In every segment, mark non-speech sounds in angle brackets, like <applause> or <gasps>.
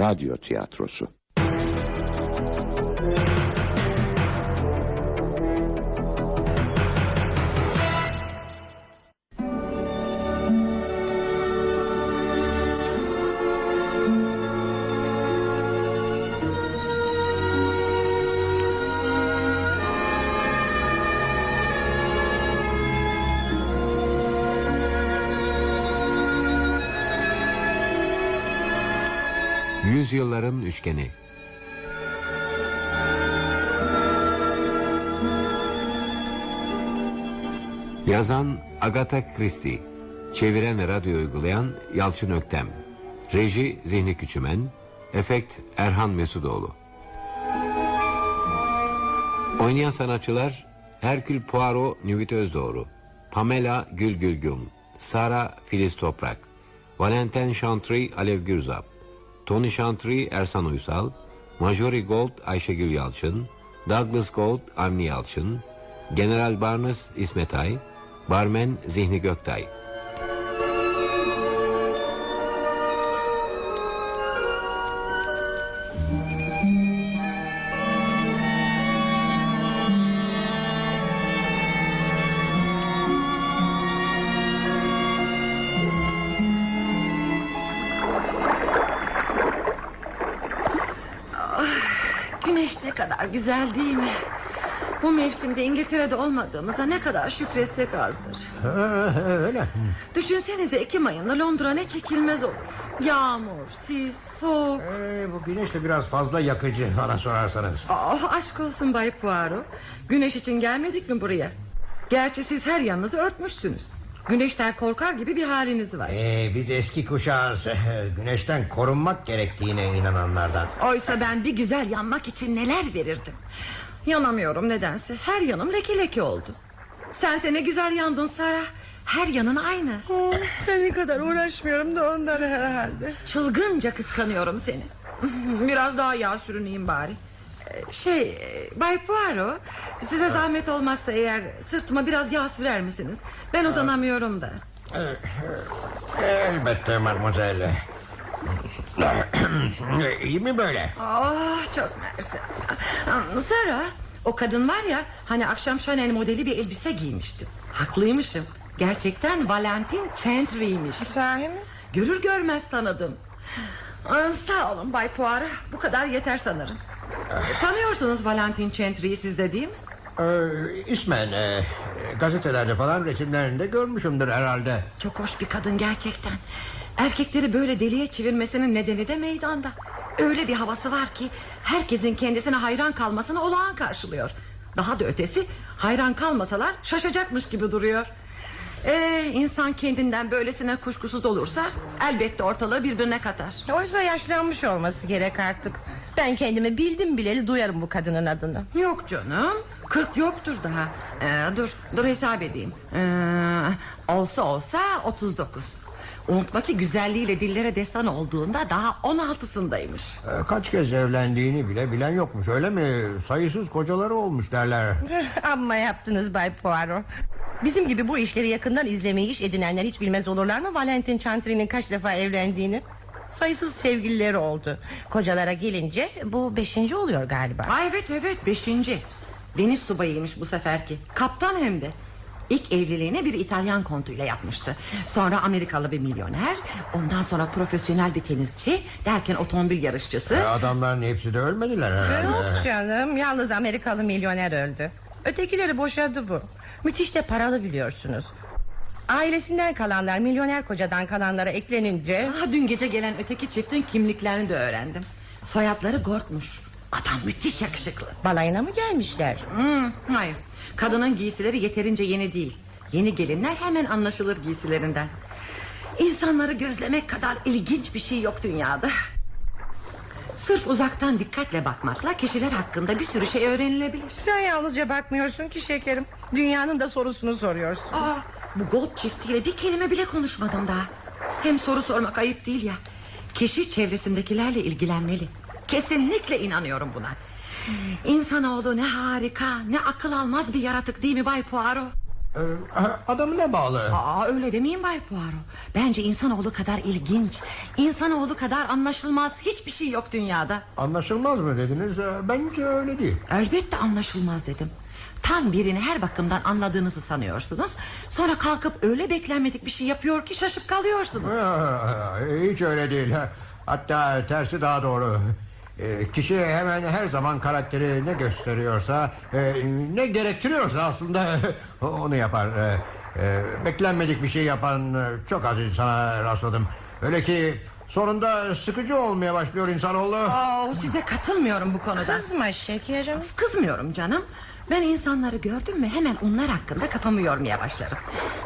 radyo tiyatrosu. Yüzyılların Üçgeni. Yazan Agatha Christie Çeviren ve radyo uygulayan Yalçın Öktem. Reji Zihni Küçümen Efekt Erhan Mesudoğlu. Oynayan sanatçılar Herkül Poirot Nüvit Özdoğru Pamela Gülgül Güm Sara Filiz Toprak Valentin Chantry Alev Gürzap Tony Chantry Ersan Uysal Majori Gold Ayşegül Yalçın Douglas Gold Avni Yalçın General Barnes İsmet Ay Barmen Zihni Göktay güzel değil mi? Bu mevsimde İngiltere'de olmadığımıza ne kadar şükretsek azdır. Öyle. Düşünsenize Ekim ayında Londra ne çekilmez olur. Yağmur, sis, soğuk. Ee, bu güneş de biraz fazla yakıcı bana sorarsanız. Oh, aşk olsun Bay Poirot. Güneş için gelmedik mi buraya? Gerçi siz her yanınızı örtmüşsünüz. Güneşten korkar gibi bir haliniz var. Ee, biz eski kuşağız. <laughs> Güneşten korunmak gerektiğine inananlardan. Oysa ben bir güzel yanmak için neler verirdim. Yanamıyorum nedense. Her yanım leke leke oldu. Sense ne güzel yandın Sara. Her yanın aynı. Senin kadar uğraşmıyorum da ondan herhalde. Çılgınca kıskanıyorum seni. <laughs> Biraz daha yağ sürüneyim bari. Şey e, Bay Poirot Size zahmet olmazsa eğer Sırtıma biraz yağ sürer misiniz? Ben uzanamıyorum da. Elbette mademoiselle. <clears throat> İyi mi böyle? Oh çok mersi. Sara O kadın var ya Hani akşam Chanel modeli bir elbise giymişti. Haklıymışım. Gerçekten Valentin Chantry'ymiş Sahi mi? Görür görmez tanıdım. Aa, Sağ olun Bay Poirot Bu kadar yeter sanırım Tanıyorsunuz Valentin Chantry'yi siz de değil mi? Ee, ismen e, gazetelerde falan resimlerinde görmüşümdür herhalde. Çok hoş bir kadın gerçekten. Erkekleri böyle deliye çevirmesinin nedeni de meydanda. Öyle bir havası var ki herkesin kendisine hayran kalmasını olağan karşılıyor. Daha da ötesi hayran kalmasalar şaşacakmış gibi duruyor. Ee, insan kendinden böylesine kuşkusuz olursa elbette ortalığı birbirine katar. Oysa yaşlanmış olması gerek artık. Ben kendimi bildim bileli duyarım bu kadının adını. Yok canım. Kırk yoktur daha. Ee, dur, dur hesap edeyim. Ee, olsa olsa 39. Unutma ki güzelliğiyle dillere destan olduğunda daha 16'sındaymış. Ee, kaç kez evlendiğini bile bilen yokmuş öyle mi? Sayısız kocaları olmuş derler. Amma yaptınız Bay Poirot. Bizim gibi bu işleri yakından izlemeyi iş edinenler hiç bilmez olurlar mı Valentin Chantry'nin kaç defa evlendiğini? Sayısız sevgilileri oldu. Kocalara gelince bu beşinci oluyor galiba. Ay evet evet beşinci. Deniz subayıymış bu seferki. Kaptan hem de. İlk evliliğini bir İtalyan kontuyla yapmıştı. Sonra Amerikalı bir milyoner. Ondan sonra profesyonel bir tenisçi. Derken otomobil yarışçısı. Ee, adamların hepsi de ölmediler herhalde. Yok canım yalnız Amerikalı milyoner öldü. Ötekileri boşadı bu. Müthiş de paralı biliyorsunuz. Ailesinden kalanlar milyoner kocadan kalanlara eklenince... Daha dün gece gelen öteki çiftin kimliklerini de öğrendim. Soyadları Gort'muş. Adam müthiş yakışıklı. Balayına mı gelmişler? Hmm, hayır. Kadının giysileri yeterince yeni değil. Yeni gelinler hemen anlaşılır giysilerinden. İnsanları gözlemek kadar ilginç bir şey yok dünyada. Sırf uzaktan dikkatle bakmakla kişiler hakkında bir sürü şey öğrenilebilir. Sen yalnızca bakmıyorsun ki şekerim. Dünyanın da sorusunu soruyorsun. Aa, bu Gold çiftiyle bir kelime bile konuşmadım daha. Hem soru sormak ayıp değil ya. Kişi çevresindekilerle ilgilenmeli. Kesinlikle inanıyorum buna. İnsanoğlu ne harika ne akıl almaz bir yaratık değil mi Bay Poirot? Ee, adamı ne bağlı? Aa öyle demeyin Bay Poirot. Bence insanoğlu kadar ilginç, insanoğlu kadar anlaşılmaz hiçbir şey yok dünyada. Anlaşılmaz mı dediniz? Ee, Bence öyle değil. Elbette anlaşılmaz dedim. Tam birini her bakımdan anladığınızı sanıyorsunuz. Sonra kalkıp öyle beklenmedik bir şey yapıyor ki şaşıp kalıyorsunuz. Hiç öyle değil. Hatta tersi daha doğru. Ee, Kişi hemen her zaman karakteri ne gösteriyorsa, e, ne gerektiriyorsa aslında <laughs> onu yapar. Ee, e, Beklenmedik bir şey yapan e, çok az insana rastladım. Öyle ki sonunda sıkıcı olmaya başlıyor insanoğlu. Aa, size katılmıyorum bu konuda. Kızma şekerim. Kızmıyorum canım. Ben insanları gördüm mü hemen onlar hakkında kafamı yormaya başlarım.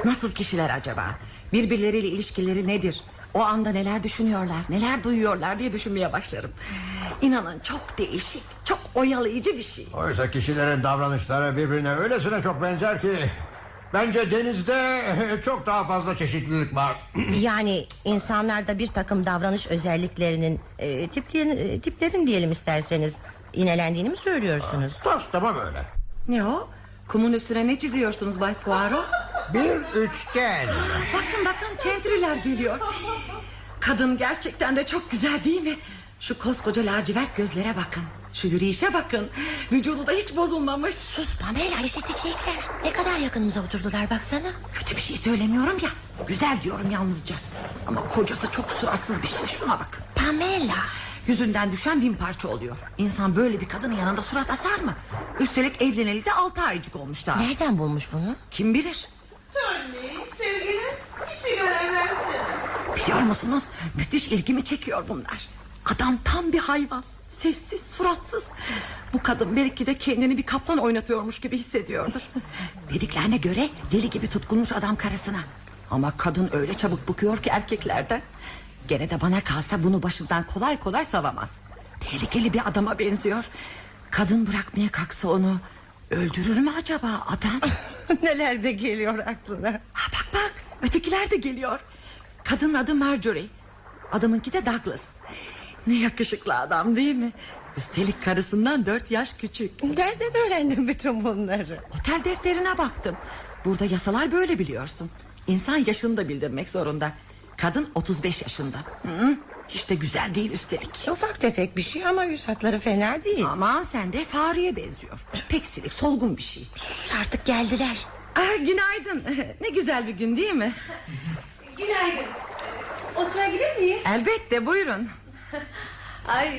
Nasıl kişiler acaba? Birbirleriyle ilişkileri nedir? O anda neler düşünüyorlar, neler duyuyorlar diye düşünmeye başlarım. İnanın çok değişik, çok oyalayıcı bir şey. Oysa kişilerin davranışları birbirine öylesine çok benzer ki... Bence denizde <laughs> çok daha fazla çeşitlilik var. <clears throat> Yani insanlarda bir takım davranış özelliklerinin e, tiplerin, e, tiplerin diyelim isterseniz inelendiğini mi söylüyorsunuz? Tas tamam öyle. Ne o? Kumun üstüne ne çiziyorsunuz Bay Poirot? Bir üçgen. Bakın bakın çentriler geliyor. Kadın gerçekten de çok güzel değil mi? Şu koskoca lacivert gözlere bakın. Şu yürüyüşe bakın. Vücudu da hiç bozulmamış. Sus Pamela hissedecekler. Ne kadar yakınımıza oturdular baksana. Kötü bir şey söylemiyorum ya. Güzel diyorum yalnızca. Ama kocası çok suratsız bir şey. Şuna bakın. Pamela. Yüzünden düşen bin parça oluyor. İnsan böyle bir kadının yanında surat asar mı? Üstelik evleneli de altı aycık olmuş daha. Nereden bulmuş bunu? Kim bilir? Tony, sevgilim bir sigara versene. Biliyor musunuz? Müthiş ilgimi çekiyor bunlar. Adam tam bir hayvan. Sessiz, suratsız. Bu kadın belki de kendini bir kaplan oynatıyormuş gibi hissediyordur. <laughs> Dediklerine göre deli gibi tutkunmuş adam karısına. Ama kadın öyle çabuk bıkıyor ki erkeklerden. Gene de bana kalsa bunu başından kolay kolay savamaz. Tehlikeli bir adama benziyor. Kadın bırakmaya kalksa onu öldürür mü acaba adam? <laughs> Neler de geliyor aklına. Ha, bak bak ötekiler de geliyor. Kadının adı Marjorie. Adamınki de Douglas. Ne yakışıklı adam değil mi? Üstelik karısından dört yaş küçük. Nereden öğrendin bütün bunları? Otel defterine baktım. Burada yasalar böyle biliyorsun. İnsan yaşını da bildirmek zorunda. Kadın 35 yaşında. Hı, hiç de güzel değil üstelik. Ufak tefek bir şey ama yüz hatları fena değil. Ama sen de fareye benziyor. Pek silik solgun bir şey. Sus artık geldiler. Ah, günaydın. <laughs> Ne güzel bir gün değil mi? Günaydın. Oturabilir miyiz? Elbette buyurun. Ay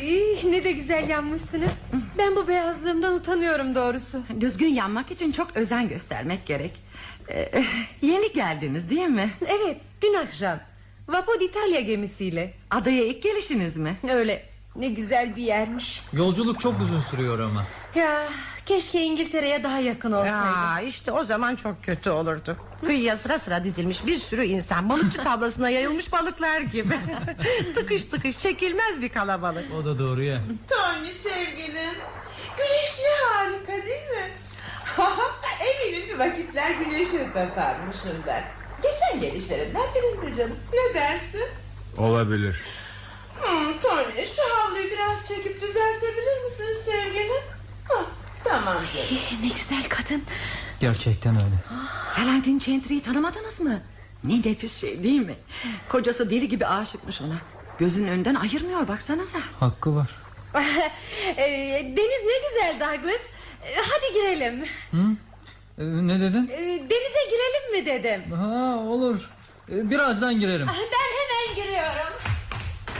ne de güzel yanmışsınız. Ben bu beyazlığımdan utanıyorum doğrusu. Düzgün yanmak için çok özen göstermek gerek. Ee, <laughs> yeni geldiniz değil mi? Evet dün akşam. Vapor İtalya gemisiyle. Adaya ilk gelişiniz mi? Öyle ne güzel bir yermiş. Yolculuk çok uzun sürüyor ama. Ya keşke İngiltere'ye daha yakın olsaydı. Ya işte o zaman çok kötü olurdu. Kıyıya sıra sıra dizilmiş bir sürü insan balıkçı tablasına yayılmış balıklar gibi. <laughs> tıkış tıkış çekilmez bir kalabalık. O da doğru ya. Tony sevgilim. Güneş ne harika değil mi? <laughs> Eminim bir vakitler güneşe takarmışım ben. Geçen gelişlerimden birinde canım. Ne dersin? Olabilir. Hmm, Tony şu havluyu biraz çekip düzeltebilir misin sevgilim? Hah, tamam canım. Ne güzel kadın. Gerçekten öyle. Valentin Chantry'yi tanımadınız mı? Ne nefis şey değil mi? Kocası deli gibi aşıkmış ona. Gözünün önünden ayırmıyor baksanıza. Hakkı var. <laughs> Ee, deniz ne güzel Douglas. Ee, hadi girelim. Ee, ne dedin? Ee, denize girelim mi dedim. Ha olur. Ee, birazdan girerim. Ben hemen giriyorum.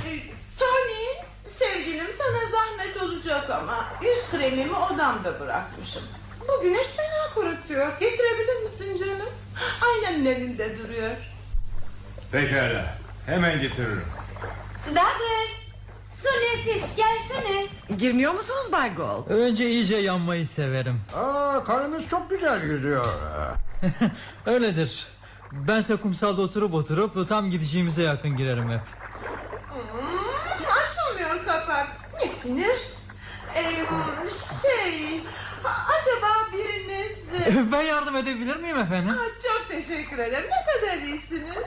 Ee, Tony sevgilim sana zahmet olacak ama yüz kremimi odamda bırakmışım. Bu güneş fena kurutuyor. Getirebilir misin canım? Aynen evinde duruyor. Pekala. Hemen getiririm. Douglas. Su nefis gelsene. Girmiyor musunuz Bay Gold? Önce iyice yanmayı severim. Aa, karınız çok güzel yüzüyor. <laughs> Öyledir. Bense kumsalda oturup oturup tam gideceğimize yakın girerim hep. Hmm, açılmıyor kapak. Ne sinir? Ee, şey... Acaba biriniz... <laughs> Ben yardım edebilir miyim efendim? Ah, Çok teşekkür ederim. Ne kadar iyisiniz.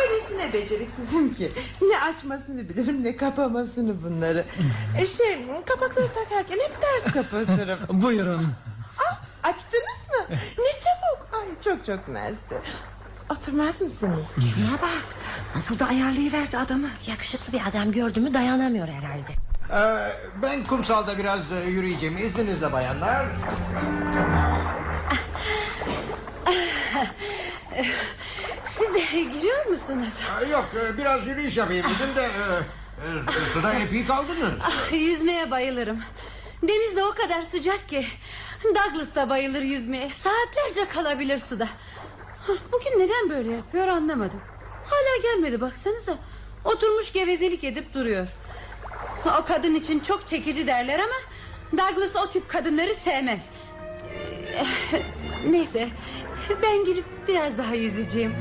Öylesine beceriksizim ki. Ne açmasını bilirim ne kapamasını bunları. E şey kapakları takarken hep ters kapatırım. <laughs> Buyurun. ah, açtınız mı? Ne çabuk. Ay çok çok mersi. Oturmaz mısınız? Şuna bak. Nasıl da ayarlayıverdi adamı. Yakışıklı bir adam gördü mü dayanamıyor herhalde. Ee, ben kumsalda biraz e, yürüyeceğim. İzninizle bayanlar. <laughs> Siz de <laughs> giriyor musunuz? Yok e, biraz yürüyüş yapayım dedim de... E, e, suda epey kaldınız. Ah, yüzmeye bayılırım. Deniz de o kadar sıcak ki. Douglas da bayılır yüzmeye. Saatlerce kalabilir suda. Ah, Bugün neden böyle yapıyor anlamadım. Hala gelmedi baksanıza. Oturmuş gevezelik edip duruyor. O kadın için çok çekici derler ama... Douglas o tip kadınları sevmez. Ee, Neyse ben gidip biraz daha yüzeceğim.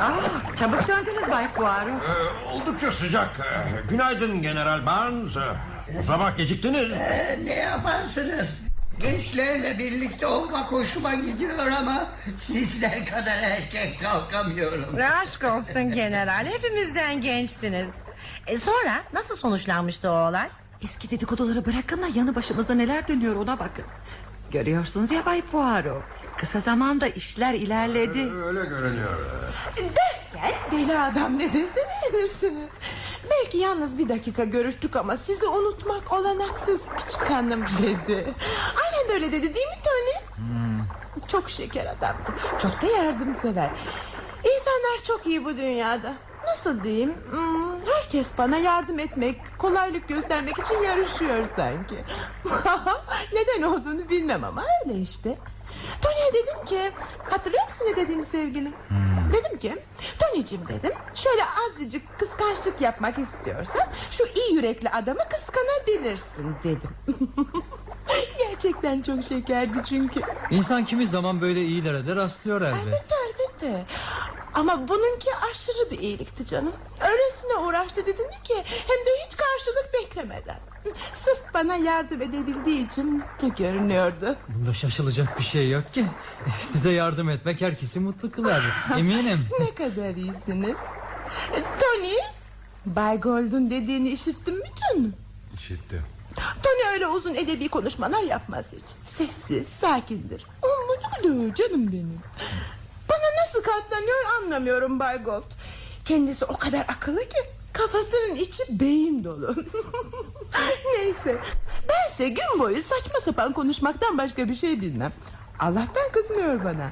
Aa, çabuk döndünüz Bay Poirot. Ee, oldukça sıcak. Ee, günaydın General Barnes. Ee, O sabah geciktiniz. Ee, ne yaparsınız? Gençlerle birlikte olmak hoşuma gidiyor ama sizler kadar erken kalkamıyorum. Aşk olsun general hepimizden gençsiniz. E sonra nasıl sonuçlanmıştı o olay? Eski dedikoduları bırakın da yanı başımızda neler dönüyor ona bakın. Görüyorsunuz ya Bay Poirot. Kısa zamanda işler ilerledi. Öyle görünüyor. Derken deli adam ne dese beğenirsiniz. Belki yalnız bir dakika görüştük ama sizi unutmak olanaksız hanım dedi. Aynen böyle dedi değil mi Tony? Çok şeker adamdı. Çok da yardımsever. İnsanlar çok iyi bu dünyada. Nasıl diyeyim? Hmm, herkes bana yardım etmek, kolaylık göstermek için yarışıyor sanki. <laughs> Neden olduğunu bilmem ama öyle işte. Tony'ye dedim ki hatırlıyor musun ne dediğimi sevgilim? Dedim ki Tony'cim dedim şöyle azıcık kıskançlık yapmak istiyorsan şu iyi yürekli adamı kıskanabilirsin dedim. <laughs> Gerçekten çok şekerdi çünkü. İnsan kimi zaman böyle iyilere de rastlıyor elbet. Elbette elbette. Ama bununki aşırı bir iyilikti canım. Öylesine uğraştı dedin ki hem de hiç karşılık beklemeden. Sırf bana yardım edebildiği için mutlu görünüyordu. Bunda şaşılacak bir şey yok ki. Size yardım etmek herkesi mutlu kılar. <laughs> Eminim. Ne kadar iyisiniz. E, Tony, Bay Gold'un dediğini işittin mi canım? İşittim. Tony öyle uzun edebi konuşmalar yapmaz hiç. Sessiz, sakindir. Umutlu canım benim. Nasıl katlanıyor anlamıyorum Bay Gold. Kendisi o kadar akıllı ki kafasının içi beyin dolu. <laughs> Neyse bense gün boyu saçma sapan konuşmaktan başka bir şey bilmem. Allah'tan kızmıyor bana.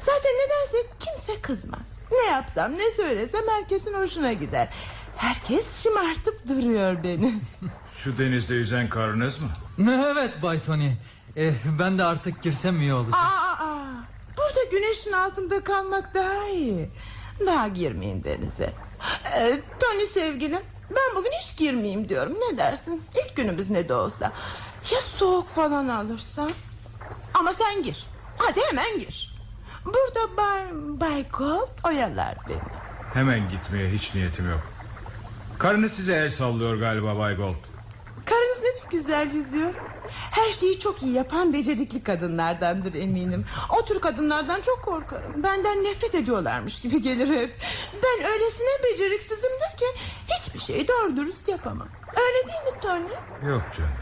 Zaten nedense kimse kızmaz. Ne yapsam ne söylesem herkesin hoşuna gider. Herkes şımartıp duruyor beni. <laughs> Şu denizde yüzen karınız mı? <laughs> evet Bay Tony. Eh, ben de artık girsem iyi olacak. Aa, aa, burada güneşin altında kalmak daha iyi. Daha girmeyin denize. Ee, Tony sevgilim ben bugün hiç girmeyeyim diyorum ne dersin? İlk günümüz ne de olsa. Ya soğuk falan alırsa? Ama sen gir. Hadi hemen gir. Burada Bay, Bay Gold oyalar beni. Hemen gitmeye hiç niyetim yok. Karınız size el sallıyor galiba Bay Gold. Karınız ne de güzel yüzüyor. Her şeyi çok iyi yapan becerikli kadınlardandır eminim. O tür kadınlardan çok korkarım. Benden nefret ediyorlarmış gibi gelir hep. Ben öylesine beceriksizimdir ki hiçbir şeyi doğru dürüst yapamam. Öyle değil mi Tony? Yok canım.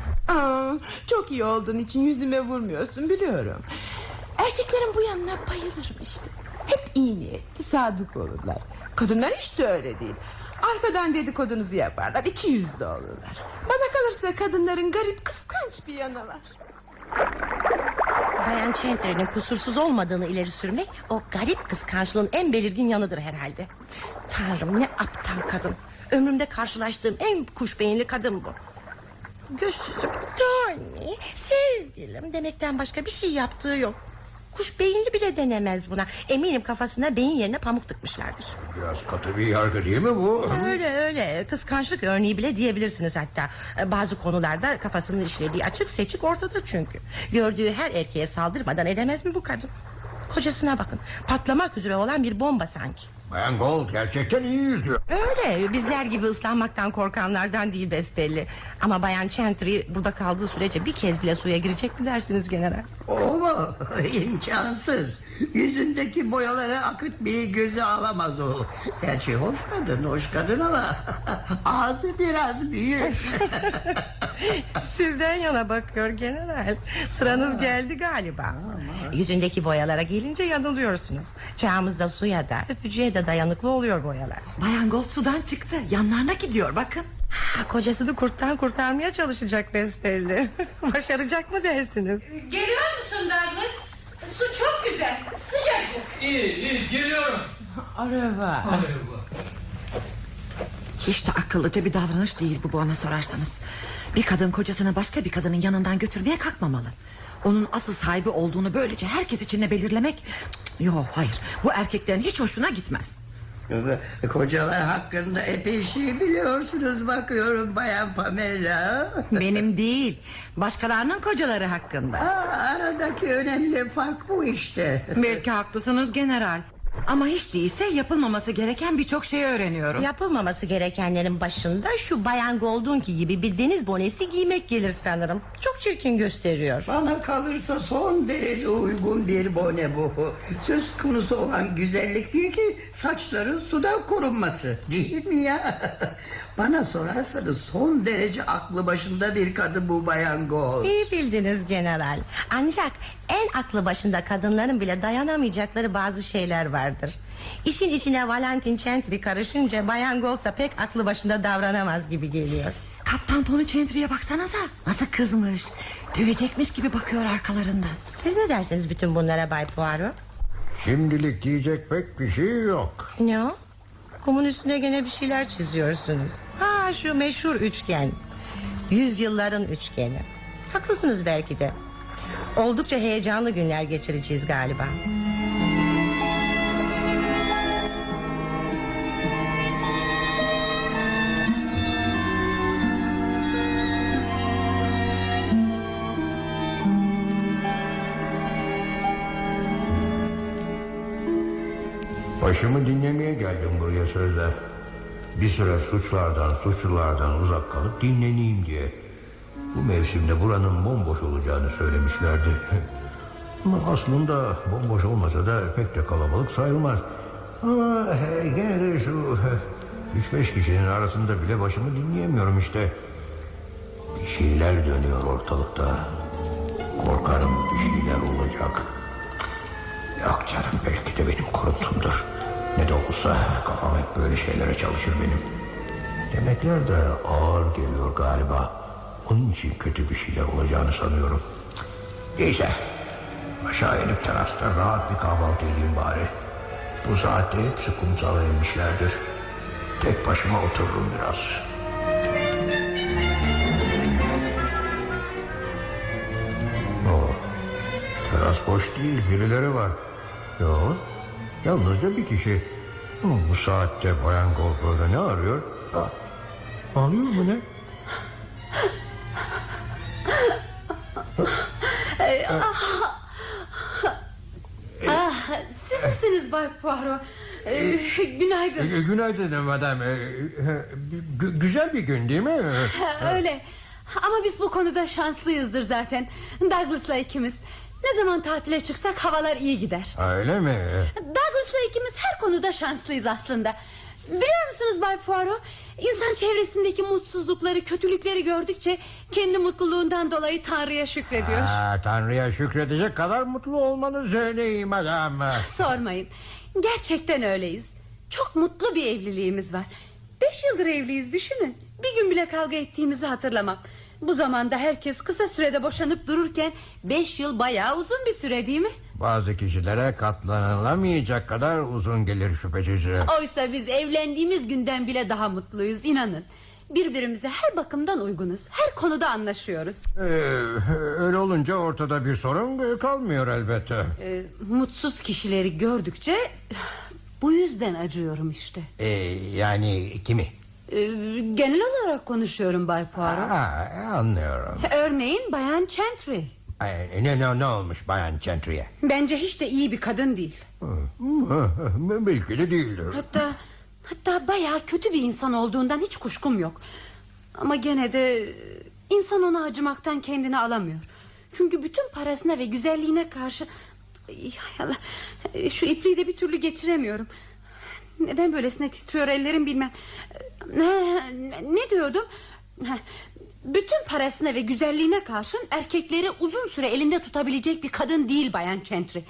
Aa, çok iyi olduğun için yüzüme vurmuyorsun biliyorum. Erkeklerin bu yanına bayılırım işte. Hep iyi niyetli, sadık olurlar. Kadınlar hiç de öyle değil. Arkadan dedikodunuzu yaparlar, iki yüzlü olurlar. Bana kalırsa kadınların garip, kıskanç bir yanı var. Bayan Chandler'ın kusursuz olmadığını ileri sürmek... ...o garip kıskançlığın en belirgin yanıdır herhalde. Tanrım ne aptal kadın. Ömrümde karşılaştığım en kuş beyinli kadın bu. Gözsüzüm Tony sevgilim demekten başka bir şey yaptığı yok. Kuş beyinli bile denemez buna. Eminim kafasına beyin yerine pamuk tıkmışlardır. Biraz katı bir yargı değil mi bu? Öyle öyle kıskançlık örneği bile diyebilirsiniz hatta. Bazı konularda kafasının işlediği açık seçik ortada çünkü. Gördüğü her erkeğe saldırmadan edemez mi bu kadın? Kocasına bakın patlamak üzere olan bir bomba sanki Bayan Gold gerçekten iyi yüzüyor. Öyle bizler gibi ıslanmaktan korkanlardan değil besbelli Ama bayan Chantry burada kaldığı sürece bir kez bile suya girecek mi dersiniz general O mu? <laughs> İmkansız. Yüzündeki boyaları akıtmayı göze alamaz o. Gerçi hoş kadın, hoş kadın ama <laughs> ağzı biraz büyük. <laughs> <laughs> Sizden yana bakıyor general Sıranız geldi galiba Yüzündeki boyalara gelince yanılıyorsunuz Çağımızda suya da öpücüğe de dayanıklı oluyor boyalar Bayan Gold sudan çıktı. Yanlarına gidiyor bakın. ha, Kocasını kurttan kurtarmaya çalışacak besbelli <laughs> Başaracak mı dersiniz Geliyor musun Douglas? Su çok güzel. Sıcacık. İyi iyi geliyorum. Araba Hiç de akıllıca bir davranış değil bu bana sorarsanız. Bir kadın kocasını başka bir kadının yanından götürmeye kalkmamalı. Onun asıl sahibi olduğunu böylece herkes içinde belirlemek... Yok hayır bu erkeklerin hiç hoşuna gitmez. Kocalar hakkında epey şey biliyorsunuz bakıyorum Bayan Pamela. <laughs> Benim değil başkalarının kocaları hakkında. Aa, aradaki önemli fark bu işte. Belki haklısınız general. Ama hiç değilse yapılmaması gereken birçok şey öğreniyorum. Yapılmaması gerekenlerin başında şu bayan Goldunki gibi bir deniz bonesi giymek gelir sanırım. Çok çirkin gösteriyor. Bana kalırsa son derece uygun bir bone bu. Söz konusu olan güzellik değil ki saçların sudan korunması. Değil mi ya? <laughs> Bana sorarsanız son derece aklı başında bir kadın bu bayan Gold. İyi bildiniz general. Ancak en aklı başında kadınların bile dayanamayacakları bazı şeyler vardır. İşin içine Valentin Chantry karışınca Bayan Gold da pek aklı başında davranamaz gibi geliyor. Kaptan Tony Chantry'e baksanıza. Nasıl kızmış. Dövecekmiş gibi bakıyor arkalarından. Siz ne dersiniz bütün bunlara Bay Poirot? Şimdilik diyecek pek bir şey yok. Ne o? Kumun üstüne gene bir şeyler çiziyorsunuz. Ha şu meşhur üçgen. Yüzyılların üçgeni. Haklısınız belki de. Oldukça heyecanlı günler geçireceğiz galiba. Başımı dinlemeye geldim buraya sözde. Bir süre suçlardan, suçlulardan uzak kalıp dinleneyim diye. Bu mevsimde buranın bomboş olacağını söylemişlerdi. <laughs> Ama aslında bomboş olmasa da pek de kalabalık sayılmaz. Ama e, gene de şu <laughs> üç beş kişinin arasında bile başımı dinleyemiyorum işte. Bir şeyler dönüyor ortalıkta. Korkarım bir şeyler olacak. Yok canım belki de benim kuruntumdur. Ne de olsa kafam hep böyle şeylere çalışır benim. Demekler de ağır geliyor galiba. Onun için kötü bir şeyler olacağını sanıyorum. Neyse. Aşağı inip terasta rahat bir kahvaltı edeyim bari. Bu saatte hepsi kumsala inmişlerdir. Tek başıma otururum biraz. Oo, teras boş değil birileri var. Yok yalnızca bir kişi. Bu saatte Bayan Goldberg'ı ne arıyor? Ha, ağlıyor mu ne? Ah, siz misiniz Bay Poirot? Ee, günaydın. E, Günaydın madem. E, e, gü- güzel bir gün değil mi? Öyle. Ama biz bu konuda şanslıyızdır zaten. Douglas'la ikimiz. Ne zaman tatile çıksak havalar iyi gider. Öyle mi? Douglas'la ikimiz her konuda şanslıyız aslında. Biliyor musunuz Bay Poirot? İnsan çevresindeki mutsuzlukları, kötülükleri gördükçe... ...kendi mutluluğundan dolayı Tanrı'ya şükrediyor. Ha, Tanrı'ya şükredecek kadar mutlu olmanız öyleyim adam. Sormayın. Gerçekten öyleyiz. Çok mutlu bir evliliğimiz var. Beş yıldır evliyiz düşünün. Bir gün bile kavga ettiğimizi hatırlamam. Bu zamanda herkes kısa sürede boşanıp dururken... ...beş yıl bayağı uzun bir süre değil mi? Bazı kişilere katlanılamayacak kadar uzun gelir şüphesiz. Oysa biz evlendiğimiz günden bile daha mutluyuz inanın. Birbirimize her bakımdan uygunuz. Her konuda anlaşıyoruz. Ee, öyle olunca ortada bir sorun kalmıyor elbette. Ee, mutsuz kişileri gördükçe bu yüzden acıyorum işte. Ee, yani kimi? Ee, genel olarak konuşuyorum Bay Poirot. Ha, anlıyorum. Örneğin Bayan Chantry. Ne, ne, ne olmuş Bayan Chantry'e? Bence hiç de iyi bir kadın değil. <laughs> Belki de değildir. Hatta hatta bayağı kötü bir insan olduğundan hiç kuşkum yok. Ama gene de insan ona acımaktan kendini alamıyor. Çünkü bütün parasına ve güzelliğine karşı şu ipliği de bir türlü geçiremiyorum. Neden böylesine titriyor ellerim bilmem. Ne, ne diyordum? Bütün parasına ve güzelliğine karşın erkekleri uzun süre elinde tutabilecek bir kadın değil Bayan Chantry.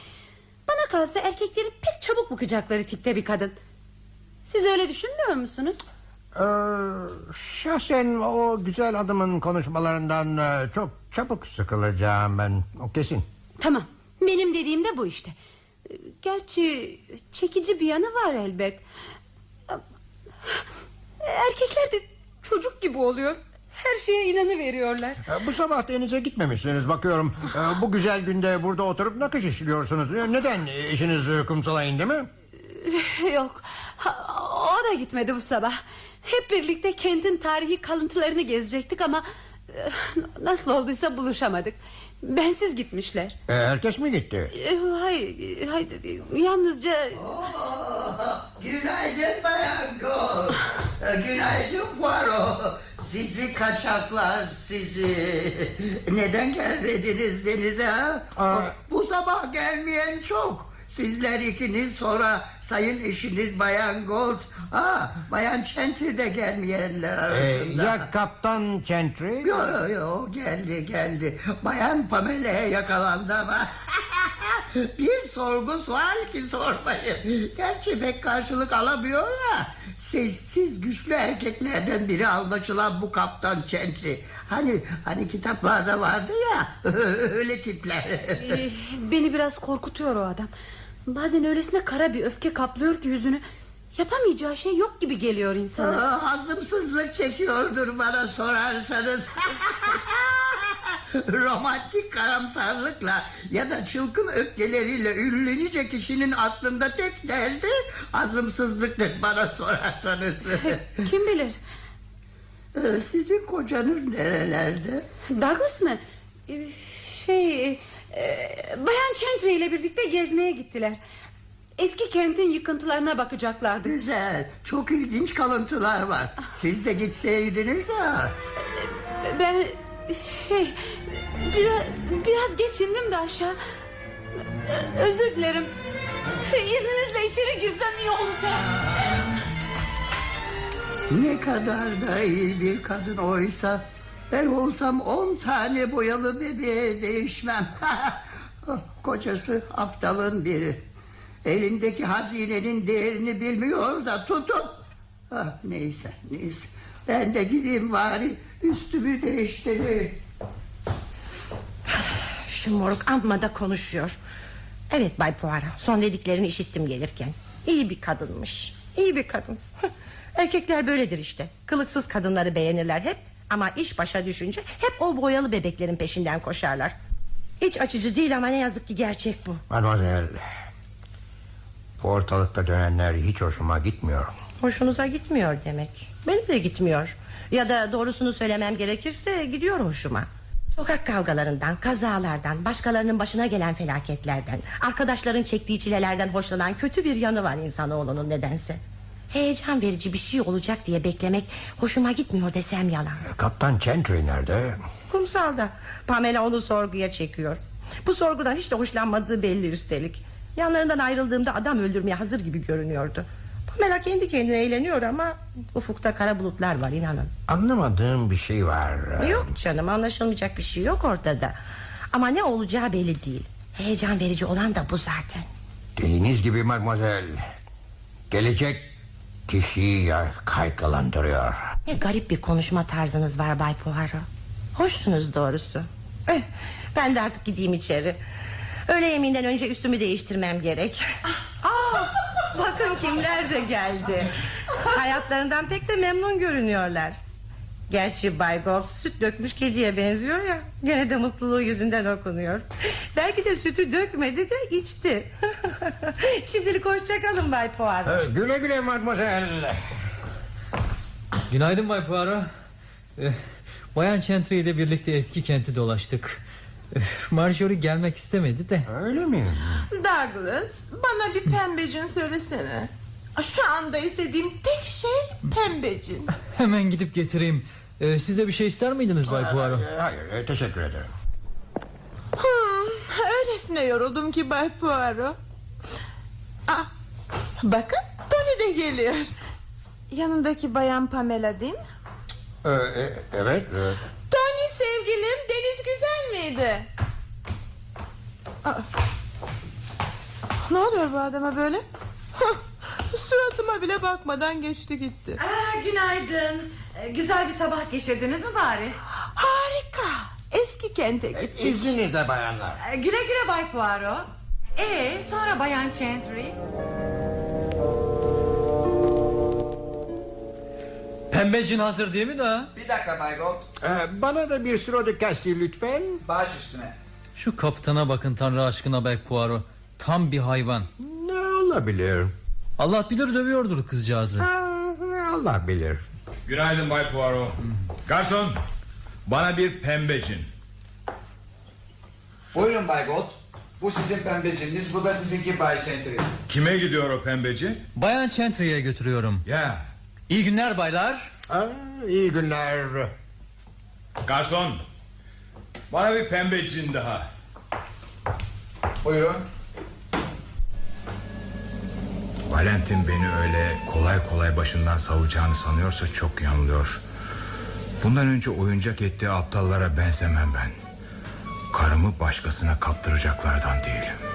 Bana kalsa erkekleri pek çabuk bıkacakları tipte bir kadın. Siz öyle düşünmüyor musunuz? Ee, şahsen o güzel adamın konuşmalarından e, çok çabuk sıkılacağım ben. O kesin. Tamam benim dediğim de bu işte. Gerçi çekici bir yanı var elbet. Erkekler de çocuk gibi oluyor. Her şeye inanıveriyorlar. Ee, Bu sabah denize gitmemişsiniz bakıyorum. Ee, Bu güzel günde burada oturup nakış işliyorsunuz. Ee, Neden işiniz e, kumsala indi mi? <laughs> Yok o da gitmedi bu sabah. Hep birlikte kentin tarihi kalıntılarını gezecektik ama... e, ...nasıl olduysa buluşamadık. Bensiz gitmişler. Ee, Herkes mi gitti? E, Hayır, hayır yalnızca... <laughs> Günaydın Bayan Gold. Ee, Günaydın Poirot. Sizi kaçaklar sizi. Neden gelmediniz denize ha? Aa. Bu sabah gelmeyen çok. Sizler ikiniz sonra sayın eşiniz Bayan Gold. Ha, Bayan Chantry de gelmeyenler Ee, arasında. ya Kaptan Chantry? Yo yo yo geldi geldi. Bayan Pamela'ya yakalandı ama. <laughs> bir sorgu sual ki sormayın. Gerçi pek karşılık alamıyor ya. Sessiz güçlü erkeklerden biri anlaşılan bu kaptan Chentry. Hani hani kitaplarda vardı ya <laughs> öyle tipler. e, ...beni biraz korkutuyor o adam. Bazen öylesine kara bir öfke kaplıyor ki yüzünü... ...yapamayacağı şey yok gibi geliyor insana. Aa, Hazımsızlık çekiyordur bana sorarsanız. <laughs> Romantik karamsarlıkla ya da çılgın öfkeleriyle ünlenecek kişinin aslında tek derdi hazımsızlıktır bana sorarsanız. <laughs> Kim bilir? Ee, Sizin kocanız nerelerde? Douglas mı? Ee, Şey... e, Bayan Chantry ile birlikte gezmeye gittiler. Eski kentin yıkıntılarına bakacaklardı. Güzel, çok ilginç kalıntılar var. Siz de gitseydiniz ha. Ben şey biraz, biraz geç indim de aşağı. Özür dilerim. İzninizle içeri girsem iyi olacak. Ne kadar da iyi bir kadın oysa. Ben olsam on tane boyalı bebeğe değişmem. <laughs> Kocası aptalın biri. Elindeki hazinenin değerini bilmiyor da tutup... Ah, neyse neyse. Ben de gideyim bari üstümü değiştireyim. <sighs> Şu moruk amma da konuşuyor. Evet Bay Poirot son dediklerini işittim gelirken. İyi bir kadınmış. İyi bir kadın. <laughs> Erkekler böyledir işte. Kılıksız kadınları beğenirler hep. Ama iş başa düşünce hep o boyalı bebeklerin peşinden koşarlar. Hiç açıcı değil ama ne yazık ki gerçek bu. Mademoiselle. Bu ortalıkta dönenler hiç hoşuma gitmiyor. Hoşunuza gitmiyor demek. Benim de gitmiyor. Ya da doğrusunu söylemem gerekirse gidiyor hoşuma. Sokak kavgalarından, kazalardan, başkalarının başına gelen felaketlerden, arkadaşların çektiği çilelerden hoşlanan kötü bir yanı var insanoğlunun nedense. Heyecan verici bir şey olacak diye beklemek hoşuma gitmiyor desem yalan. Kaptan Chantry nerede? Kumsalda Pamela onu sorguya çekiyor. Bu sorgudan hiç de hoşlanmadığı belli üstelik. Yanlarından ayrıldığımda adam öldürmeye hazır gibi görünüyordu. Pamela kendi kendine eğleniyor ama ufukta kara bulutlar var inanın. Anlamadığım bir şey var. Yok canım anlaşılmayacak bir şey yok ortada. Ama ne olacağı belli değil. Heyecan verici olan da bu zaten. Dediğiniz gibi mademoiselle. Gelecek kişiyi ya kaygılandırıyor. Ne garip bir konuşma tarzınız var Bay Poirot. Hoşsunuz doğrusu. Eh, ben de artık gideyim içeri. Öğle yemeğinden önce üstümü değiştirmem gerek. Aa, bakın kimler de geldi. <laughs> Hayatlarından pek de memnun görünüyorlar. Gerçi Bay Gold süt dökmüş kediye benziyor ya. Gene de mutluluğu yüzünden okunuyor. Belki de sütü dökmedi de içti. <laughs> Şimdilik hoşçakalın Bay Poirot. Ee, güle güle mademoiselle. Günaydın Bay Poirot. Ee, Bayan Chantry ile birlikte eski kenti dolaştık. Marjorie gelmek istemedi de. Öyle mi? Douglas bana bir pembecin söylesene. Şu anda istediğim tek şey pembecin. <laughs> Hemen gidip getireyim. Ee, siz de bir şey ister miydiniz Bay Poirot? Hayır, hayır teşekkür ederim. Hmm, öylesine yoruldum ki Bay Poirot. Ah, bakın Tony de geliyor. Yanındaki bayan Pamela değil mi? Ee, e, evet. e, Tony sevgilim deniz güzel miydi? Aa, ne oluyor bu adama böyle? Suratıma bile bakmadan geçti gitti. Aa, günaydın. Ee, güzel bir sabah geçirdiniz mi bari? Harika. Eski kente gittik. İzninizle bayanlar. Ee, güle güle Bay Poirot. Ee, sonra Bayan Chantry. Pembecin hazır değil mi daha? Bir dakika Bay Gold. Ee, bana da bir siro de lütfen. Baş üstüne. Şu kaptana bakın Tanrı aşkına Bay Poirot. Tam bir hayvan. Ne olabilir? Allah bilir dövüyordur kızcağızı. Allah bilir. Günaydın Bay Poirot. Garson bana bir pembecin. Buyurun Bay Gold. Bu sizin pembeciniz, bu da sizinki Bay Gentry. Kime gidiyor o pembeci? Bayan Chantry'e götürüyorum. Ya. İyi günler baylar. Aa, iyi günler. Garson bana bir pembecin daha. Buyurun. Valentin beni öyle kolay kolay başından savacağını sanıyorsa çok yanılıyor. Bundan önce oyuncak ettiği aptallara benzemem ben. Karımı başkasına kaptıracaklardan değilim.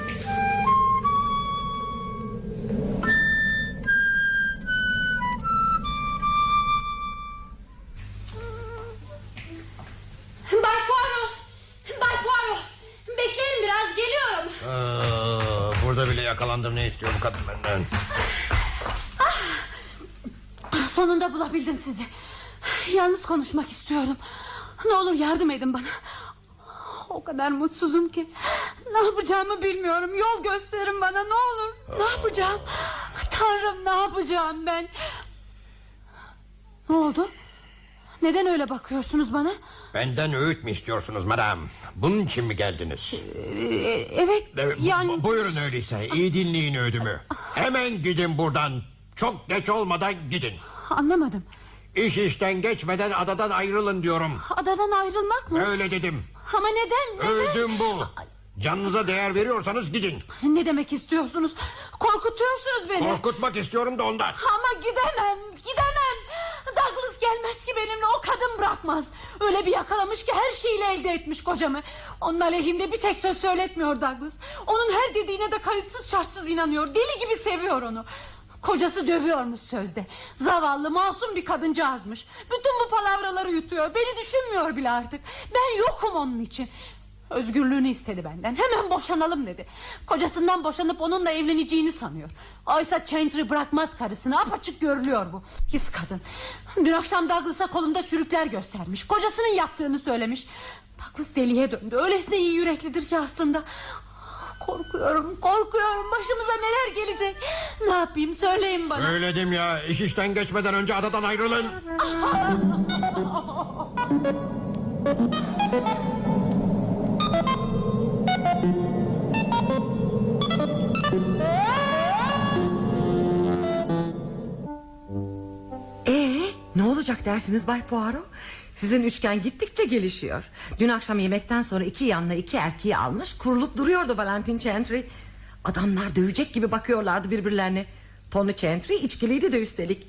Bulabildim sizi. Yalnız konuşmak istiyorum. Ne olur yardım edin bana. O kadar mutsuzum ki. Ne yapacağımı bilmiyorum. Yol gösterin bana ne olur. Ne yapacağım? Tanrım ne yapacağım ben? Ne oldu? Neden öyle bakıyorsunuz bana? Benden öğüt mü istiyorsunuz madam? Bunun için mi geldiniz? Ee, evet Evet, bu- yani... bu- buyurun öyleyse iyi dinleyin öğüdümü. Hemen gidin buradan. Çok geç olmadan gidin. Anlamadım. İş işten geçmeden adadan ayrılın diyorum. Adadan ayrılmak mı? Öyle dedim. Ama neden? Neden? Öldüm bu. Canınıza değer veriyorsanız gidin. Ne demek istiyorsunuz? Korkutuyorsunuz beni. Korkutmak istiyorum da ondan. Ama gidemem, gidemem. Douglas gelmez ki benimle o kadın bırakmaz. Öyle bir yakalamış ki her şeyiyle elde etmiş kocamı. Onun aleyhinde bir tek söz söyletmiyor Douglas. Onun her dediğine de kayıtsız şartsız inanıyor. Deli gibi seviyor onu. Kocası dövüyormuş sözde. Zavallı masum bir kadıncağızmış. Bütün bu palavraları yutuyor. Beni düşünmüyor bile artık. Ben yokum onun için. Özgürlüğünü istedi benden. Hemen boşanalım dedi. Kocasından boşanıp onunla evleneceğini sanıyor. Oysa Chantry bırakmaz karısını. Apaçık görülüyor bu. His kadın. Dün akşam Douglas'a kolunda çürükler göstermiş. Kocasının yaptığını söylemiş. Douglas deliye döndü. Öylesine iyi yüreklidir ki aslında. Korkuyorum, korkuyorum. Başımıza neler gelecek? Ne yapayım söyleyin bana. Söyledim ya iş işten geçmeden önce adadan ayrılın. Ee, ne olacak dersiniz Bay Poirot? Sizin üçgen gittikçe gelişiyor. Dün akşam yemekten sonra iki yanına iki erkeği almış... ...kurulup duruyordu Valentin Chantry. Adamlar dövecek gibi bakıyorlardı birbirlerine. Tony Chantry içkiliydi de üstelik.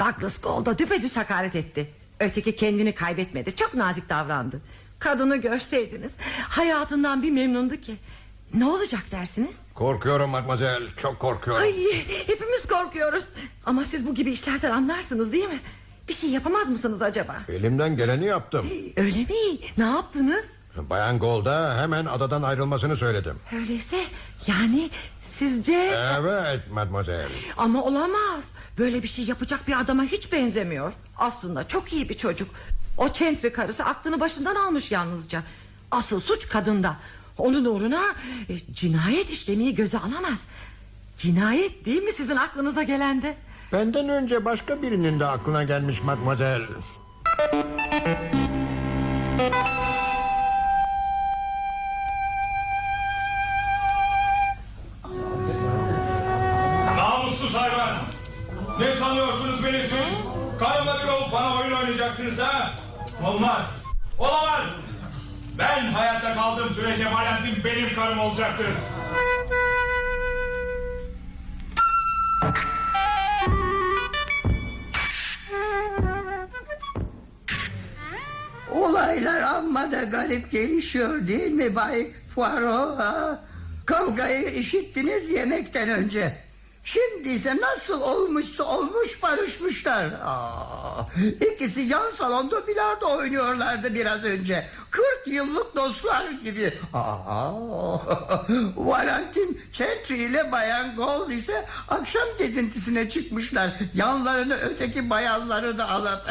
Douglas Gold'a düpedüz hakaret etti. Öteki kendini kaybetmedi. Çok nazik davrandı. Kadını görseydiniz... ...hayatından bir memnundu ki. Ne olacak dersiniz? Korkuyorum mademoiselle çok korkuyorum. Ay hepimiz korkuyoruz. Ama siz bu gibi işlerden anlarsınız değil mi? Bir şey yapamaz mısınız acaba? Elimden geleni yaptım. Öyle mi? Ne yaptınız? Bayan Gold'a hemen adadan ayrılmasını söyledim. Öyleyse yani sizce... Evet mademoiselle. Ama olamaz. Böyle bir şey yapacak bir adama hiç benzemiyor. Aslında çok iyi bir çocuk. O çentri karısı aklını başından almış yalnızca. Asıl suç kadında. Onun uğruna e, cinayet işlemeyi göze alamaz. Cinayet değil mi sizin aklınıza gelen de? Benden önce başka birinin de aklına gelmiş matmazel. Namussuz hayvan. Ne sanıyorsunuz beni siz? Karımla bir olup bana oyun oynayacaksınız ha? Olmaz. Olamaz. Ben hayatta kaldığım sürece Valentin benim karım olacaktır. Olaylar amma da garip gelişiyor değil mi Bay Poirot? ha? Kavgayı işittiniz yemekten önce. Şimdi ise nasıl olmuşsa olmuş barışmışlar. Aa, ikisi yan salonda bilardo oynuyorlardı biraz önce. 40 yıllık dostlar gibi. Aa, <laughs> Valentin Chetri ile Bayan Gold ise akşam gezintisine çıkmışlar. Yanlarını öteki bayanları da alıp.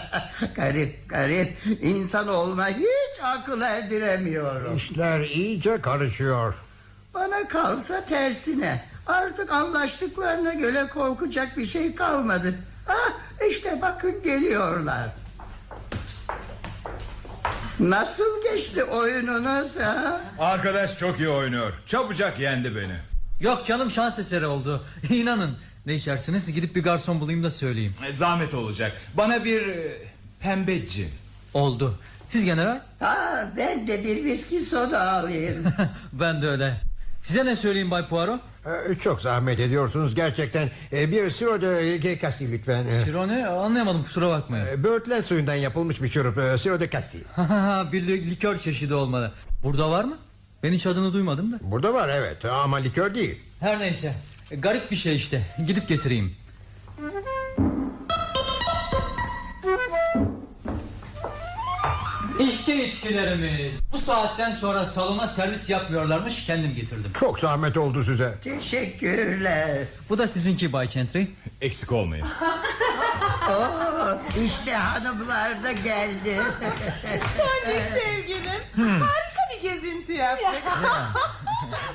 <laughs> garip garip. İnsanoğluna hiç akıl erdiremiyorum. İşler iyice karışıyor. Bana kalsa tersine. Artık anlaştıklarına göre korkacak bir şey kalmadı. Ah işte bakın geliyorlar. Nasıl geçti oyununuz ha? Arkadaş çok iyi oynuyor. Çabucak yendi beni. Yok canım şans eseri oldu. <laughs> İnanın. Ne içersiniz gidip bir garson bulayım da söyleyeyim. E, Zahmet olacak. Bana bir e, pembe cin. Oldu. Siz general? Ha, ben de bir viski soda alayım. <laughs> ben de öyle. Size ne söyleyeyim Bay Poirot? Ee, Çok zahmet ediyorsunuz gerçekten. Ee, Bir siro de Casti lütfen. Ee, Siro ne? Anlayamadım kusura bakmayın. e, Böğürtlen suyundan yapılmış bir şurup. e, Siro de Casti. bir li- likör çeşidi olmalı. Burada var mı? Ben hiç adını duymadım da. Burada var evet ama likör değil. Her neyse. E, Garip bir şey işte. Gidip getireyim. İşte içkilerimiz. Bu saatten sonra salona servis yapmıyorlarmış. Kendim getirdim. Çok zahmet oldu size. Teşekkürler. Bu da sizinki Bay Chantry. Eksik olmayın. <laughs> Oo, işte hanımlar da geldi. <laughs> Tony sevgilim. Harika bir gezinti yaptık. <laughs>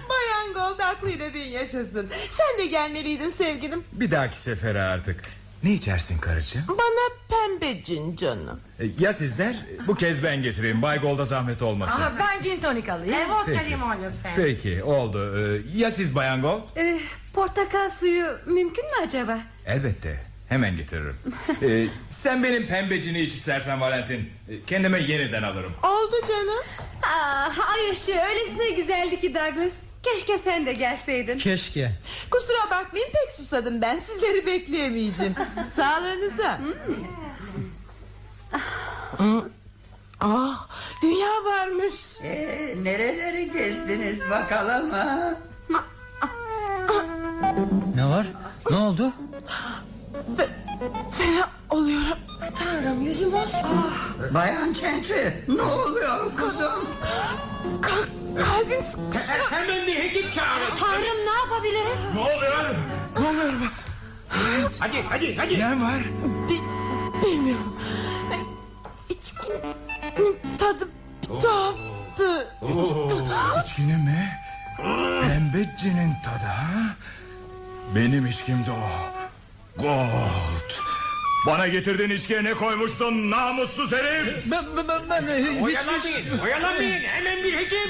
Bayan Gold aklıyla bin yaşasın. Sen de gelmeliydin sevgilim. Bir dahaki sefere artık. Ne içersin karıcığım? Bana pembe cin canım. E, Ya sizler? Bu kez ben getireyim. Bay Gold'a zahmet olmasın. Aha, ben gin tonik alayım. E, vodka Peki. limon lütfen. Peki oldu. E, Ya siz Bayan Gold? Ee, portakal suyu mümkün mü acaba? Elbette. Hemen getiririm. E, sen benim pembecini iç istersen Valentin. E, Kendime yeniden alırım. Oldu canım. Ah, ay ışığı öylesine güzeldi ki Douglas. Keşke sen de gelseydin. Keşke. Kusura bakmayın pek susadım ben sizleri bekleyemeyeceğim. <laughs> Sağlığınıza. Hmm. Ah, dünya varmış. Ee, nereleri gezdiniz bakalım ha? Ne var? Ne oldu? Fena oluyorum. Tanrım yüzüm olsun. Bayan Çentri ne oluyor kuzum? Kalk, kalbim sıkışıyor. Hemen bir hekim çağırın. Tanrım ne yapabiliriz? Ne oluyor? Ne oluyor? Hadi hadi hadi. Ne var? Bi- bilmiyorum. İçkinin tadı tuhaftı. İçkinin mi? Pembecinin tadı ha? Benim içkim de o. Gold. Bana getirdiğin içkiye ne koymuştun namussuz herif? Ben, ben, ben, ben hiç- Oyalanmayın, oyalanmayın. Hemen bir hekim.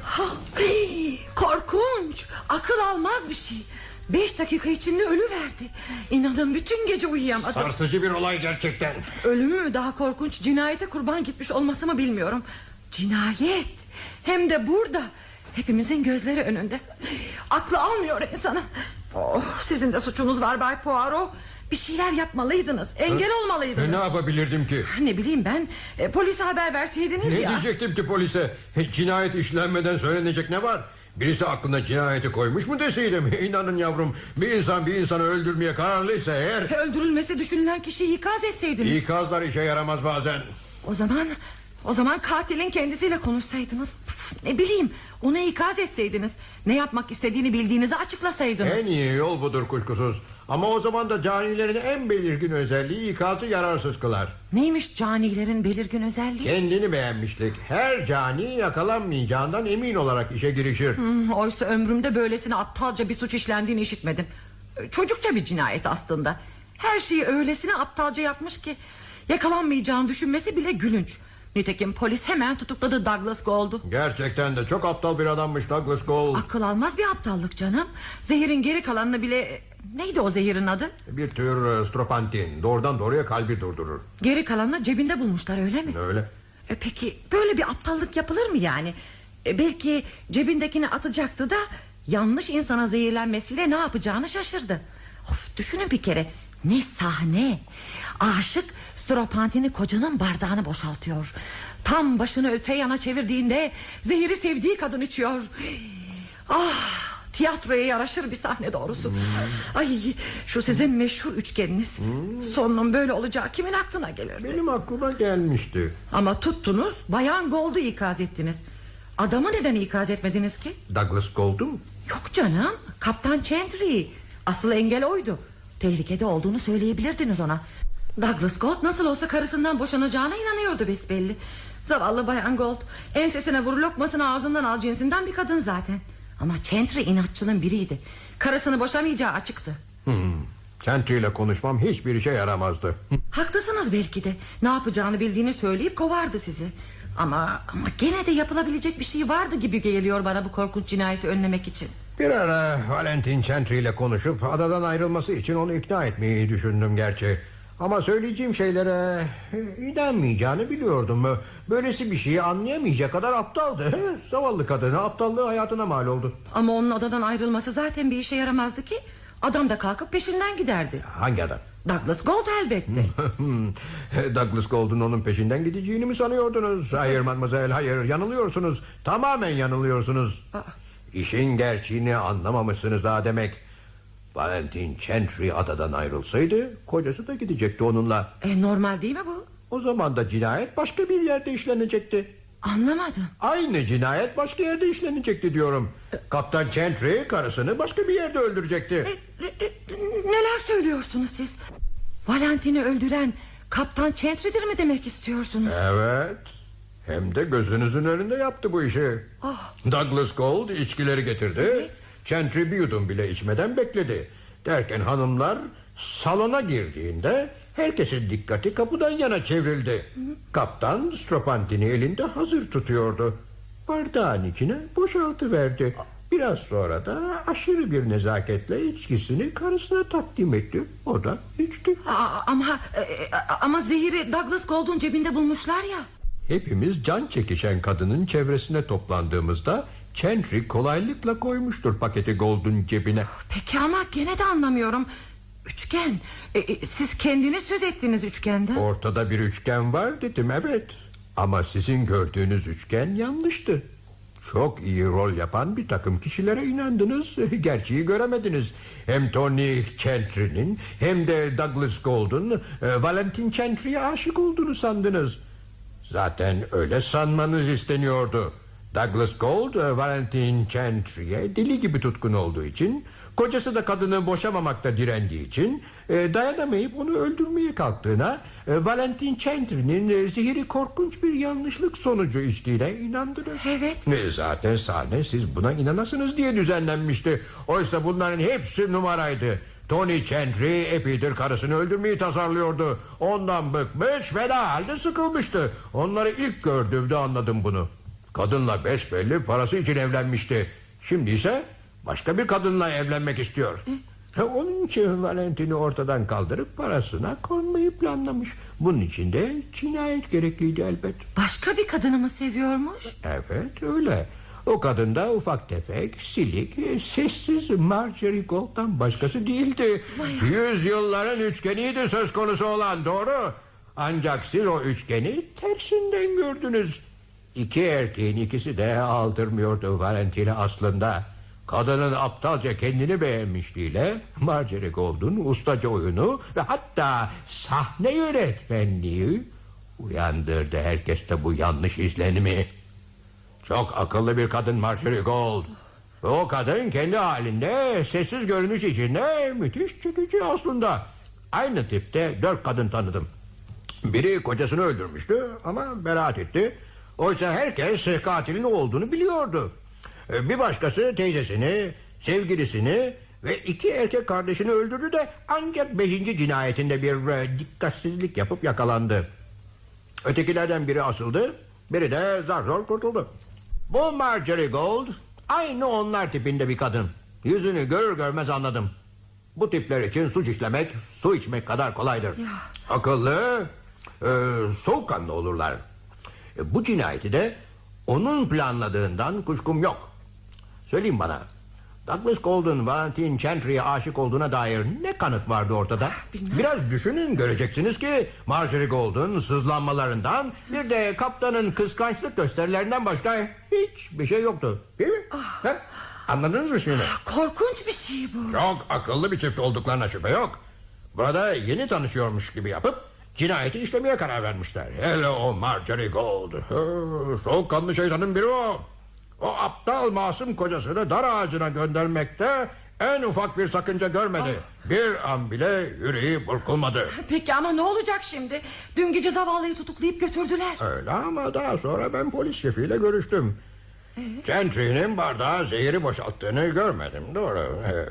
<gasps> Korkunç. Akıl almaz bir şey. Beş dakika içinde ölü verdi. İnanın bütün gece uyuyamadım. Sarsıcı bir olay gerçekten. Ölümü mü daha korkunç cinayete kurban gitmiş olması mı bilmiyorum. Cinayet. Hem de burada. Hepimizin gözleri önünde. Aklı almıyor insanı. Oh, sizin de suçunuz var Bay Poirot. Bir şeyler yapmalıydınız. Engel E, olmalıydınız. ne yapabilirdim ki? Ne bileyim ben. E, polise haber verseydiniz Ne ya. diyecektim ki polise? Cinayet işlenmeden söylenecek ne var? Birisi aklına cinayeti koymuş mu deseydim? <laughs> İnanın yavrum bir insan bir insanı öldürmeye kararlıysa eğer... Öldürülmesi düşünülen kişiyi ikaz etseydiniz. İkazlar işe yaramaz bazen. O zaman o zaman katilin kendisiyle konuşsaydınız. Ne bileyim onu ikaz etseydiniz. Ne yapmak istediğini bildiğinizi açıklasaydınız. En iyi yol budur kuşkusuz. Ama o zaman da canilerin en belirgin özelliği ikazı yararsız kılar. Neymiş canilerin belirgin özelliği? Kendini beğenmişlik. Her cani yakalanmayacağından emin olarak işe girişir. Hmm, oysa ömrümde böylesine aptalca bir suç işlendiğini işitmedim. Çocukça bir cinayet aslında. Her şeyi öylesine aptalca yapmış ki... ...yakalanmayacağını düşünmesi bile gülünç. Nitekim polis hemen tutukladı Douglas Gould'u. Gerçekten de çok aptal bir adammış Douglas Gold. Akıl almaz bir aptallık canım. Zehirin geri kalanını bile... Neydi o zehirin adı? Bir tür e, stropantin. Doğrudan doğruya kalbi durdurur. Geri kalanını cebinde bulmuşlar öyle mi? Öyle. E peki böyle bir aptallık yapılır mı yani? E belki cebindekini atacaktı da... ...yanlış insana zehirlenmesiyle ne yapacağını şaşırdı. Of düşünün bir kere. Ne sahne. Aşık Stropantini kocanın bardağını boşaltıyor. Tam başını öte yana çevirdiğinde... ...zehiri sevdiği kadın içiyor. Ah tiyatroya yaraşır bir sahne doğrusu. Ay şu sizin meşhur üçgeniniz. Sonunun böyle olacağı kimin aklına gelirdi? Benim aklıma gelmişti. Ama tuttunuz bayan Gold'u ikaz ettiniz. Adamı neden ikaz etmediniz ki? Douglas Gold'u mu? Yok canım Kaptan Chantry. Asıl engel oydu. Tehlikede olduğunu söyleyebilirdiniz ona. Douglas Gold nasıl olsa karısından boşanacağına inanıyordu besbelli. Zavallı bayan Gold. Ensesine vur lokmasını ağzından al cinsinden bir kadın zaten. Ama Chantry inatçının biriydi. Karısını boşamayacağı açıktı. Hmm. Chantry ile konuşmam hiçbir işe yaramazdı. Haklısınız belki de. Ne yapacağını bildiğini söyleyip kovardı sizi. Ama ama gene de yapılabilecek bir şey vardı gibi geliyor bana bu korkunç cinayeti önlemek için. Bir ara Valentin Chantry ile konuşup adadan ayrılması için onu ikna etmeyi düşündüm gerçi. Ama söyleyeceğim şeylere e, inanmayacağını biliyordum. Böylesi bir şeyi anlayamayacak kadar aptaldı. Zavallı kadını aptallığı hayatına mal oldu. Ama onun adadan ayrılması zaten bir işe yaramazdı ki. Adam da kalkıp peşinden giderdi. Hangi adam? Douglas Gold elbette. <laughs> Douglas Gold'un onun peşinden gideceğini mi sanıyordunuz? Hayır mademoiselle hayır yanılıyorsunuz. Tamamen yanılıyorsunuz. İşin gerçeğini anlamamışsınız daha demek. Valentin Chantry adadan ayrılsaydı kocası da gidecekti onunla. E, normal değil mi bu? O zaman da cinayet başka bir yerde işlenecekti. Anlamadım. Aynı cinayet başka yerde işlenecekti diyorum. Kaptan Chantry karısını başka bir yerde öldürecekti. Neler söylüyorsunuz siz? Valentin'i öldüren Kaptan Chantry'dir mi demek istiyorsunuz? Evet. Hem de gözünüzün önünde yaptı bu işi. Ah. Douglas Gold içkileri getirdi. Chantry bir yudum bile içmeden bekledi. Derken hanımlar salona girdiğinde herkesin dikkati kapıdan yana çevrildi. Kaptan Stropantini elinde hazır tutuyordu. Bardağın içine boşaltıverdi. Biraz sonra da aşırı bir nezaketle içkisini karısına takdim etti. O da içti. Aa, ama e, e, ama zehiri Douglas Gold'un cebinde bulmuşlar ya. Hepimiz can çekişen kadının çevresine toplandığımızda Chantry kolaylıkla koymuştur paketi Gold'un cebine. Peki ama gene de anlamıyorum. Üçgen. E, e, siz kendiniz söz ettiniz üçgenden. Ortada bir üçgen var dedim evet. Ama sizin gördüğünüz üçgen yanlıştı. Çok iyi rol yapan bir takım kişilere inandınız. <laughs> Gerçeği göremediniz. Hem Tony Chantry'nin hem de Douglas Gold'un e, Valentin Chantry'ye aşık olduğunu sandınız. Zaten öyle sanmanız isteniyordu. Douglas Gold, e, Valentin Chantry'e deli gibi tutkun olduğu için... ...kocası da kadını boşamamakta direndiği için... E, ...dayanamayıp onu öldürmeye kalktığına... E, ...Valentin Chantry'nin e, zehiri korkunç bir yanlışlık sonucu içtiğine inandınız. Evet. E, zaten sahne siz buna inanasınız diye düzenlenmişti. Oysa bunların hepsi numaraydı. Tony Chantry epeydir karısını öldürmeyi tasarlıyordu. Ondan bıkmış fena halde sıkılmıştı. Onları ilk gördüğümde anladım bunu. Kadınla besbelli parası için evlenmişti. Şimdi ise başka bir kadınla evlenmek istiyor. Ha, Onun için Valentin'i ortadan kaldırıp parasına konmayı planlamış. Bunun için de cinayet gerekliydi elbet. Başka bir kadını mı seviyormuş? Evet öyle. O kadın da ufak tefek, silik, sessiz Marjorie Gold'dan başkası değildi. Yüzyılların üçgeniydi söz konusu olan doğru. Ancak siz o üçgeni tersinden gördünüz. İki erkeğin ikisi de aldırmıyordu Valentin'i aslında. Kadının aptalca kendini beğenmişliğiyle Marjorie Gold'un ustaca oyunu ve hatta sahne yönetmenliği uyandırdı herkeste bu yanlış izlenimi. Çok akıllı bir kadın Marjorie Gold. O kadın kendi halinde sessiz görünüş içinde müthiş çekici aslında. Aynı tipte dört kadın tanıdım. Biri kocasını öldürmüştü ama beraat etti. Oysa herkes katilin olduğunu biliyordu. Bir başkası teyzesini, sevgilisini ve iki erkek kardeşini öldürdü de ancak beşinci cinayetinde bir e, dikkatsizlik yapıp yakalandı. Ötekilerden biri asıldı, biri de zar zor kurtuldu. Bu Marjorie Gold aynı onlar tipinde bir kadın. Yüzünü görür görmez anladım. Bu tipler için suç işlemek, su içmek kadar kolaydır. Akıllı, e, soğukkanlı olurlar. E, bu cinayeti de onun planladığından kuşkum yok. Söyleyin bana. Douglas Golden, Valentine Chantry'e aşık olduğuna dair ne kanıt vardı ortada? Biraz düşünün göreceksiniz ki Marjorie Golden sızlanmalarından bir de kaptanın kıskançlık gösterilerinden başka hiçbir şey yoktu. Değil mi? Ha? Anladınız mı şimdi? Korkunç bir şey bu. Çok akıllı bir çift olduklarına şüphe yok. Burada yeni tanışıyormuş gibi yapıp cinayeti işlemeye karar vermişler. Hele o Marjorie Gold. Soğukkanlı şeytanın biri o. O aptal masum kocasını dar ağacına göndermekte en ufak bir sakınca görmedi. Bir an bile yüreği burkulmadı. Peki ama ne olacak şimdi? Dün gece zavallıyı tutuklayıp götürdüler. Öyle ama daha sonra ben polis şefiyle görüştüm. Gentry'nin bardağa zehiri boşalttığını görmedim doğru. Ee,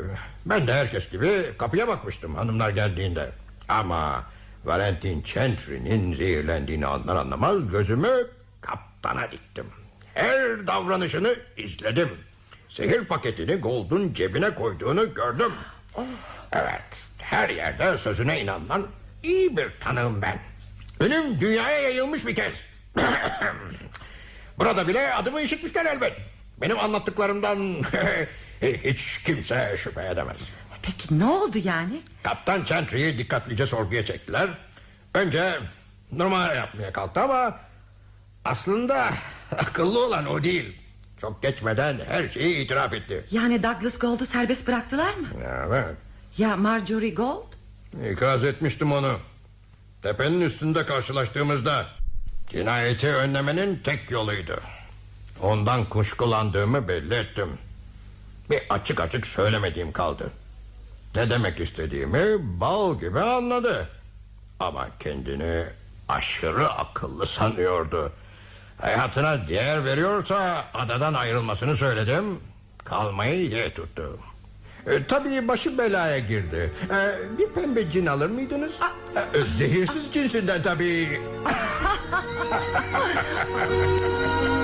Ben de herkes gibi kapıya bakmıştım hanımlar geldiğinde. Ama Valentin Gentry'nin zehirlendiğini anlar anlamaz gözümü kaptana diktim. Her davranışını izledim. Zehir paketini Gold'un cebine koyduğunu gördüm. Evet, her yerde sözüne inanılan iyi bir tanığım ben. Benim dünyaya yayılmış bir kez. <coughs> Burada bile adımı işitmişler elbet. Benim anlattıklarımdan <laughs> hiç kimse şüphe edemez. Peki ne oldu yani? Kaptan Chantry'yi dikkatlice sorguya çektiler. Önce numara yapmaya kalktı ama... ...aslında <laughs> akıllı olan o değil. Çok geçmeden her şeyi itiraf etti. Yani Douglas Gold'u serbest bıraktılar mı? Evet. Ya Marjorie Gold? İkaz etmiştim onu. Tepenin üstünde karşılaştığımızda... ...cinayeti önlemenin tek yoluydu. Ondan kuşkulandığımı belli ettim. Bir açık açık söylemediğim kaldı. Ne demek istediğimi bal gibi anladı. Ama kendini aşırı akıllı sanıyordu. Hayatına değer veriyorsa adadan ayrılmasını söyledim. Kalmayı ye tuttu. E, tabii başı belaya girdi. E, bir pembe cin alır mıydınız? E, zehirsiz cinsinden tabii. <laughs>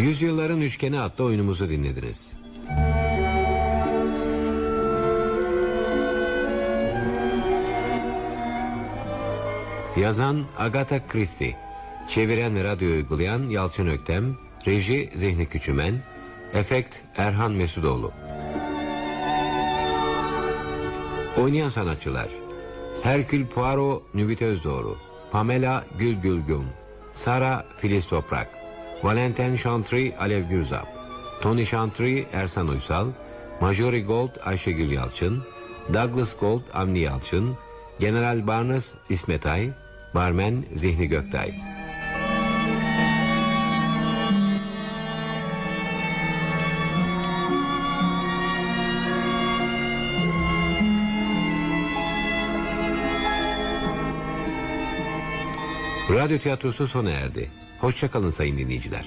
Yüzyılların Üçgeni adlı oyunumuzu dinlediniz. Yazan Agatha Christie Çeviren ve radyo uygulayan Yalçın Öktem Reji Zihni Küçümen Efekt Erhan Mesudoğlu Oynayan sanatçılar Herkül Poirot Nüvit Özdoğru Pamela Gül Gülgün Sara Filiz Toprak Valentin Chantry Alev Gürzap Tony Chantry Ersan Uysal. Majori Gold Ayşegül Yalçın. Douglas Gold Avni Yalçın. General Barnes İsmet Ay. Barmen Zihni Göktay. Radyo tiyatrosu sona erdi. Hoşçakalın sayın dinleyiciler.